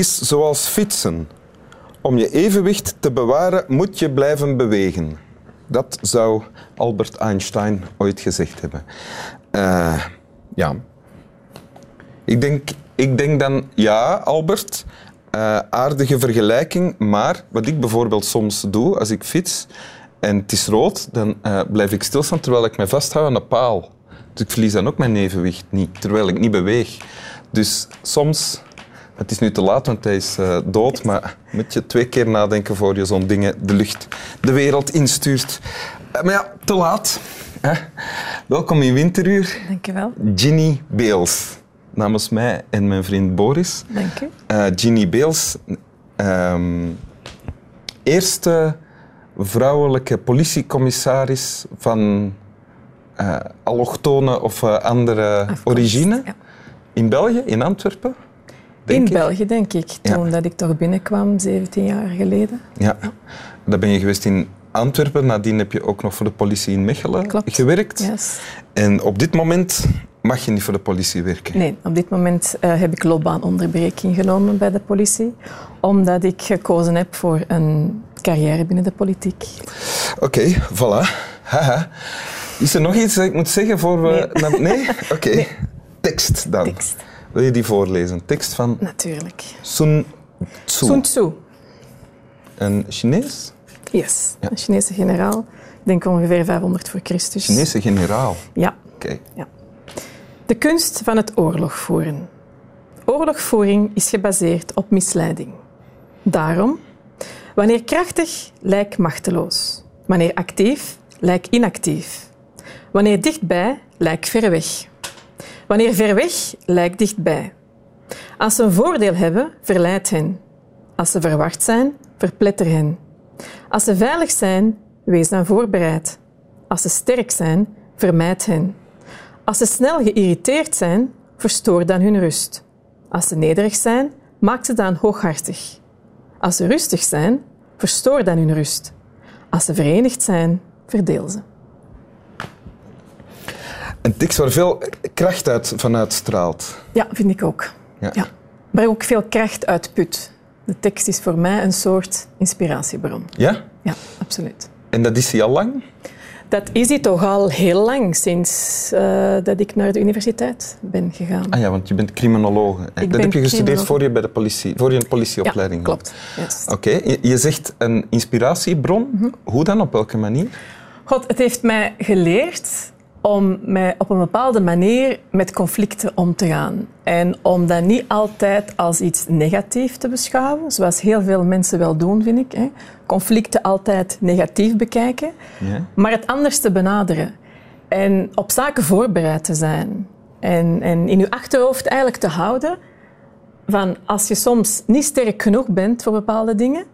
Is zoals fietsen. Om je evenwicht te bewaren moet je blijven bewegen. Dat zou Albert Einstein ooit gezegd hebben. Uh, ja. Ik denk, ik denk dan, ja, Albert, uh, aardige vergelijking, maar wat ik bijvoorbeeld soms doe als ik fiets en het is rood, dan uh, blijf ik stilstaan terwijl ik me vasthoud aan de paal. Dus ik verlies dan ook mijn evenwicht niet, terwijl ik niet beweeg. Dus soms, het is nu te laat, want hij is uh, dood, maar moet je twee keer nadenken voor je zo'n dingen de lucht, de wereld instuurt. Uh, maar ja, te laat. Hè? Welkom in Winteruur. Dankjewel. Ginny Beels. Namens mij en mijn vriend Boris. Dank u. Uh, Ginny Beels, um, eerste vrouwelijke politiecommissaris van allochtone of andere origine. Ja. In België, in Antwerpen? In ik. België, denk ik. Toen ja. dat ik toch binnenkwam, 17 jaar geleden. Ja. ja. Dan ben je geweest in Antwerpen. Nadien heb je ook nog voor de politie in Mechelen Klopt. gewerkt. Yes. En op dit moment mag je niet voor de politie werken? Nee, op dit moment uh, heb ik loopbaanonderbreking genomen bij de politie, omdat ik gekozen heb voor een carrière binnen de politiek. Oké, okay, voilà. Haha. Is er nog iets dat ik moet zeggen voor we... Nee? nee? Oké. Okay. Nee. Tekst dan. Tekst. Wil je die voorlezen? Tekst van... Natuurlijk. Sun Tzu. Sun Tzu. Een Chinees? Yes, ja. een Chinese generaal. Ik denk ongeveer 500 voor Christus. Chinese generaal? Ja. Oké. Okay. Ja. De kunst van het oorlog voeren. Oorlogvoering is gebaseerd op misleiding. Daarom, wanneer krachtig, lijk machteloos. Wanneer actief, lijk inactief. Wanneer dichtbij, lijk ver weg. Wanneer ver weg, lijk dichtbij. Als ze een voordeel hebben, verleid hen. Als ze verwacht zijn, verpletter hen. Als ze veilig zijn, wees dan voorbereid. Als ze sterk zijn, vermijd hen. Als ze snel geïrriteerd zijn, verstoor dan hun rust. Als ze nederig zijn, maak ze dan hooghartig. Als ze rustig zijn, verstoor dan hun rust. Als ze verenigd zijn, verdeel ze. Een tekst waar veel kracht uit vanuit straalt. Ja, vind ik ook. Ja. Ja. Maar ook veel kracht uitput. De tekst is voor mij een soort inspiratiebron. Ja? Ja, absoluut. En dat is hij al lang? Dat is hij toch al heel lang, sinds uh, dat ik naar de universiteit ben gegaan. Ah ja, want je bent criminoloog. Ik dat heb je gestudeerd voor je bij de politie, voor je een politieopleiding Ja, klopt. Yes. Oké, okay. je, je, zegt een inspiratiebron. Mhm. Hoe dan? Op welke manier? God, het heeft mij geleerd om mij op een bepaalde manier met conflicten om te gaan. En om dat niet altijd als iets negatiefs te beschouwen, zoals heel veel mensen wel doen, vind ik. Hè. Conflicten altijd negatief bekijken, Ja. maar het anders te benaderen. En op zaken voorbereid te zijn. En, en in je achterhoofd eigenlijk te houden van als je soms niet sterk genoeg bent voor bepaalde dingen,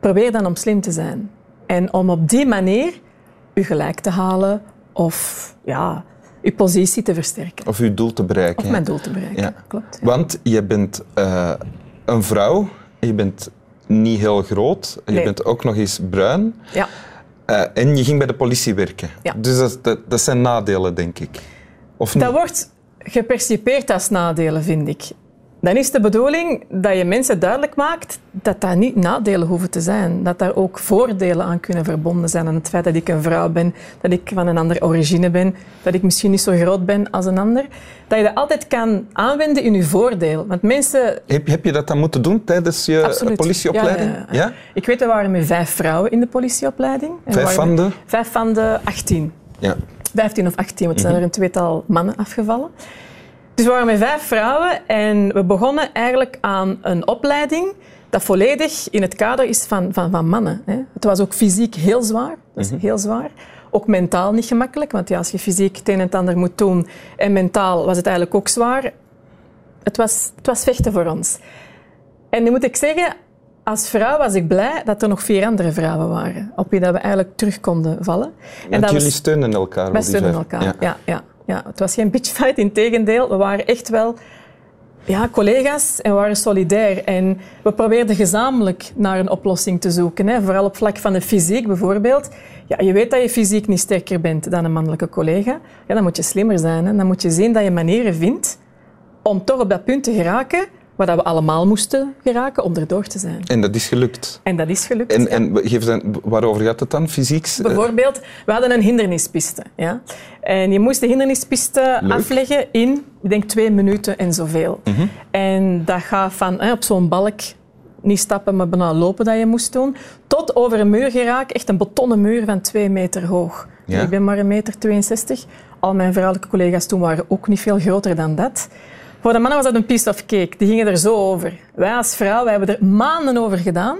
probeer dan om slim te zijn. En om op die manier je gelijk te halen of ja, je positie te versterken. Of je doel te bereiken. Of mijn doel te bereiken, Ja. klopt. ja. Want je bent uh, een vrouw, je bent niet heel groot, je Nee. bent ook nog eens bruin. Ja. Uh, en je ging bij de politie werken. Ja. Dus dat, dat, dat zijn nadelen, denk ik. Of niet? Dat wordt gepercipieerd als nadelen, vind ik. Dan is de bedoeling dat je mensen duidelijk maakt dat dat niet nadelen hoeven te zijn. Dat daar ook voordelen aan kunnen verbonden zijn aan het feit dat ik een vrouw ben, dat ik van een andere origine ben, dat ik misschien niet zo groot ben als een ander. Dat je dat altijd kan aanwenden in je voordeel. Want mensen Heb, heb je dat dan moeten doen tijdens je Absoluut. politieopleiding? Ja, ja, ja. Ik weet, er waren met vijf vrouwen in de politieopleiding. Vijf van de? Vijf van de 18. Ja. 15 of 18, want er Mhm. zijn er een tweetal mannen afgevallen. Dus we waren met vijf vrouwen en we begonnen eigenlijk aan een opleiding dat volledig in het kader is van, van, van mannen. Hè. Het was ook fysiek heel zwaar. Dat is Mhm. heel zwaar. Ook mentaal niet gemakkelijk, want ja, als je fysiek het een en het ander moet doen en mentaal was het eigenlijk ook zwaar. Het was, het was vechten voor ons. En nu moet ik zeggen, als vrouw was ik blij dat er nog vier andere vrouwen waren, op wie dat we eigenlijk terug konden vallen. En Want dat jullie steunen elkaar. wij steunen elkaar. Ja. Ja. Ja, ja, Het was geen bitchfight, in tegendeel. We waren echt wel ja, collega's en we waren solidair. En we probeerden gezamenlijk naar een oplossing te zoeken. Hè. Vooral op vlak van de fysiek bijvoorbeeld. Ja, je weet dat je fysiek niet sterker bent dan een mannelijke collega. Ja, dan moet je slimmer zijn. Hè. Dan moet je zien dat je manieren vindt om toch op dat punt te geraken waar dat we allemaal moesten geraken om erdoor te zijn. En dat is gelukt. En dat is gelukt. En, en geef dan, waarover gaat het dan, fysiek? Bijvoorbeeld, we hadden een hindernispiste. Ja? En je moest de hindernispiste Leuk. afleggen in, ik denk, twee minuten en zoveel. Mhm. En dat gaat van hè, op zo'n balk, niet stappen, maar bijna lopen dat je moest doen, tot over een muur geraken, echt een betonnen muur van twee meter hoog. Ja. Ik ben maar een meter 62. Al mijn vrouwelijke collega's toen waren ook niet veel groter dan dat. Voor de mannen was dat een piece of cake. Die gingen er zo over. Wij als vrouw wij hebben er maanden over gedaan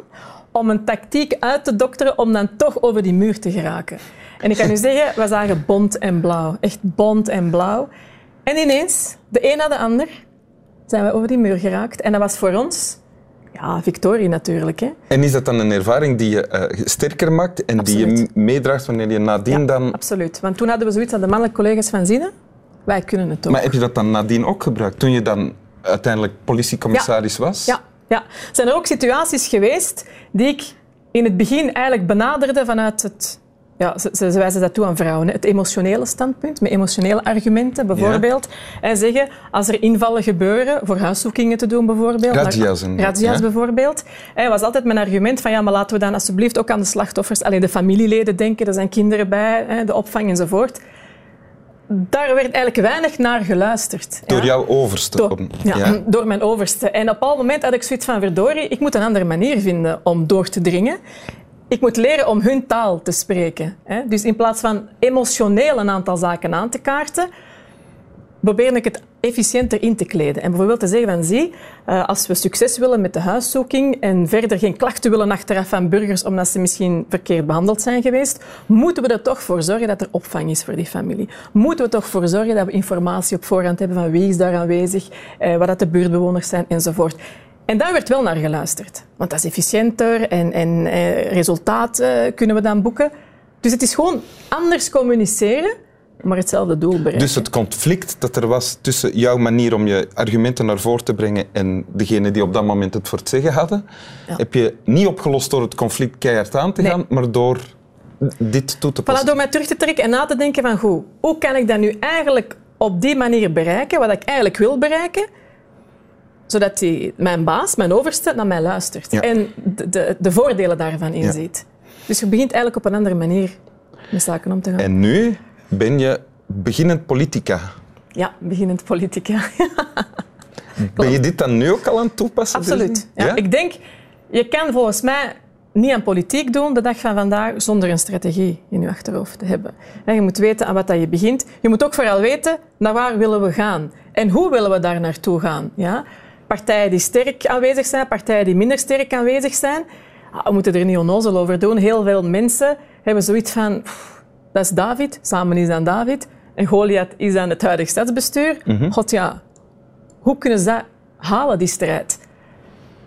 om een tactiek uit te dokteren om dan toch over die muur te geraken. En ik kan u zeggen, we zagen bont en blauw. Echt bont en blauw. En ineens, de een na de ander, zijn we over die muur geraakt. En dat was voor ons, ja, victorie natuurlijk. Hè. En is dat dan een ervaring die je eh, sterker maakt en die je meedraagt wanneer je nadien Ja, dan... Absoluut. Want toen hadden we zoiets aan de mannelijke collega's van Zinnen. Wij kunnen het ook. Maar heb je dat dan nadien ook gebruikt, toen je dan uiteindelijk politiecommissaris was? Ja, ja. Zijn er ook situaties geweest die ik in het begin eigenlijk benaderde vanuit het... Ja, ze, ze, ze wijzen dat toe aan vrouwen. hè. Het emotionele standpunt, met emotionele argumenten bijvoorbeeld. En zeggen, als er invallen gebeuren, voor huiszoekingen te doen bijvoorbeeld. Razzia's en- Razzia's ja. bijvoorbeeld. Hè, was altijd mijn argument van, ja, maar laten we dan alsjeblieft ook aan de slachtoffers, alleen de familieleden denken, er zijn kinderen bij, hè, de opvang enzovoort. Daar werd eigenlijk weinig naar geluisterd. Door ja. jouw overste? Door, ja, door mijn overste. En op een bepaald moment had ik zoiets van, verdorie, ik moet een andere manier vinden om door te dringen. Ik moet leren om hun taal te spreken. Hè. Dus in plaats van emotioneel een aantal zaken aan te kaarten, probeer ik het efficiënter in te kleden. En bijvoorbeeld te zeggen van, zie, eh, als we succes willen met de huiszoeking en verder geen klachten willen achteraf van burgers omdat ze misschien verkeerd behandeld zijn geweest, moeten we er toch voor zorgen dat er opvang is voor die familie. Moeten we toch voor zorgen dat we informatie op voorhand hebben van wie is daar aanwezig, eh, wat dat de buurtbewoners zijn enzovoort. En daar werd wel naar geluisterd. Want dat is efficiënter en, en eh, resultaat kunnen we dan boeken. Dus het is gewoon anders communiceren, maar hetzelfde doel bereiken. Dus het conflict dat er was tussen jouw manier om je argumenten naar voren te brengen en degene die op dat moment het voor het zeggen hadden, Ja. heb je niet opgelost door het conflict keihard aan te Nee. gaan, maar door dit toe te Voilà, passen. door mij terug te trekken en na te denken van goed, hoe kan ik dat nu eigenlijk op die manier bereiken, wat ik eigenlijk wil bereiken, zodat die, mijn baas, mijn overste, naar mij luistert Ja. en de, de, de voordelen daarvan inziet. Dus je begint eigenlijk op een andere manier met zaken om te gaan. En nu ben je beginnend politica. Ja, beginnend politica. Ben je dit dan nu ook al aan het toepassen? Absoluut. Ja, Ik denk, je kan volgens mij niet aan politiek doen de dag van vandaag zonder een strategie in je achterhoofd te hebben. En je moet weten aan wat dat je begint. Je moet ook vooral weten naar waar willen we gaan en hoe willen we daar naartoe gaan. Ja? Partijen die sterk aanwezig zijn, partijen die minder sterk aanwezig zijn. Ah, We moeten er niet onnozel over doen. Heel veel mensen hebben zoiets van, "Pff, dat is David, samen is dan David. En Goliath is dan het huidige stadsbestuur. God ja, hoe kunnen ze dat halen, die strijd?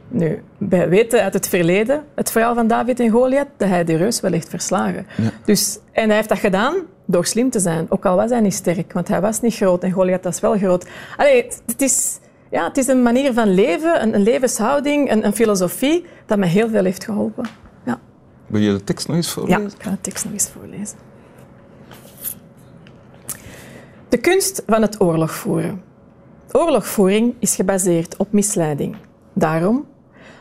Nu, wij weten uit het verleden, het verhaal van David en Goliath, dat hij de reus wel heeft verslagen. Dus, en hij heeft dat gedaan door slim te zijn. Ook al was hij niet sterk, want hij was niet groot en Goliath was wel groot. Allee, het, is, ja, het is een manier van leven, een, een levenshouding, een, een filosofie, dat mij heel veel heeft geholpen. Ja. Wil je de tekst nog eens Ja, voorlezen? ik ga de tekst nog eens voorlezen. De kunst van het oorlog voeren. Oorlogvoering is gebaseerd op misleiding. Daarom,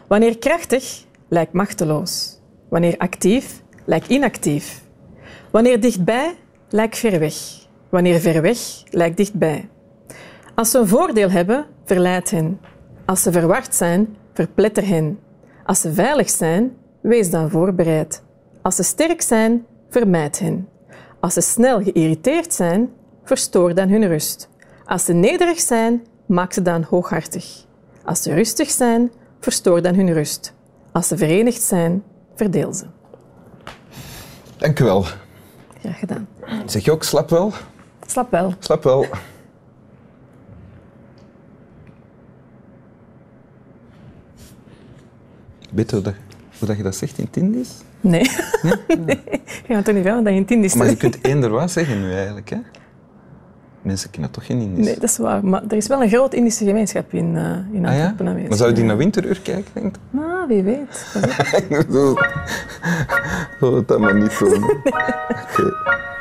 wanneer krachtig, lijkt machteloos. Wanneer actief, lijkt inactief. Wanneer dichtbij, lijkt ver weg. Wanneer ver weg, lijkt dichtbij. Als ze een voordeel hebben, verleid hen. Als ze verward zijn, verpletter hen. Als ze veilig zijn, wees dan voorbereid. Als ze sterk zijn, vermijd hen. Als ze snel geïrriteerd zijn, verstoor dan hun rust. Als ze nederig zijn, maak ze dan hooghartig. Als ze rustig zijn, verstoor dan hun rust. Als ze verenigd zijn, verdeel ze. Dank u wel. Graag gedaan. Zeg je ook slap wel? Slap wel. Slap wel. Weet je hoe, dat, hoe dat je dat zegt in het Indisch? Nee. nee. Je gaat toch niet vragen dat je in het Indisch Maar je kunt eender wat zeggen nu eigenlijk. Hè? Mensen kennen toch geen Indisch? Nee, dat is waar. Maar er is wel een grote Indische gemeenschap in, eh in Ah ja? Antwerpen. Maar zou je die naar winteruur kijken, denk je? Nou, wie weet. Ik bedoel, Zullen we dat maar niet doen?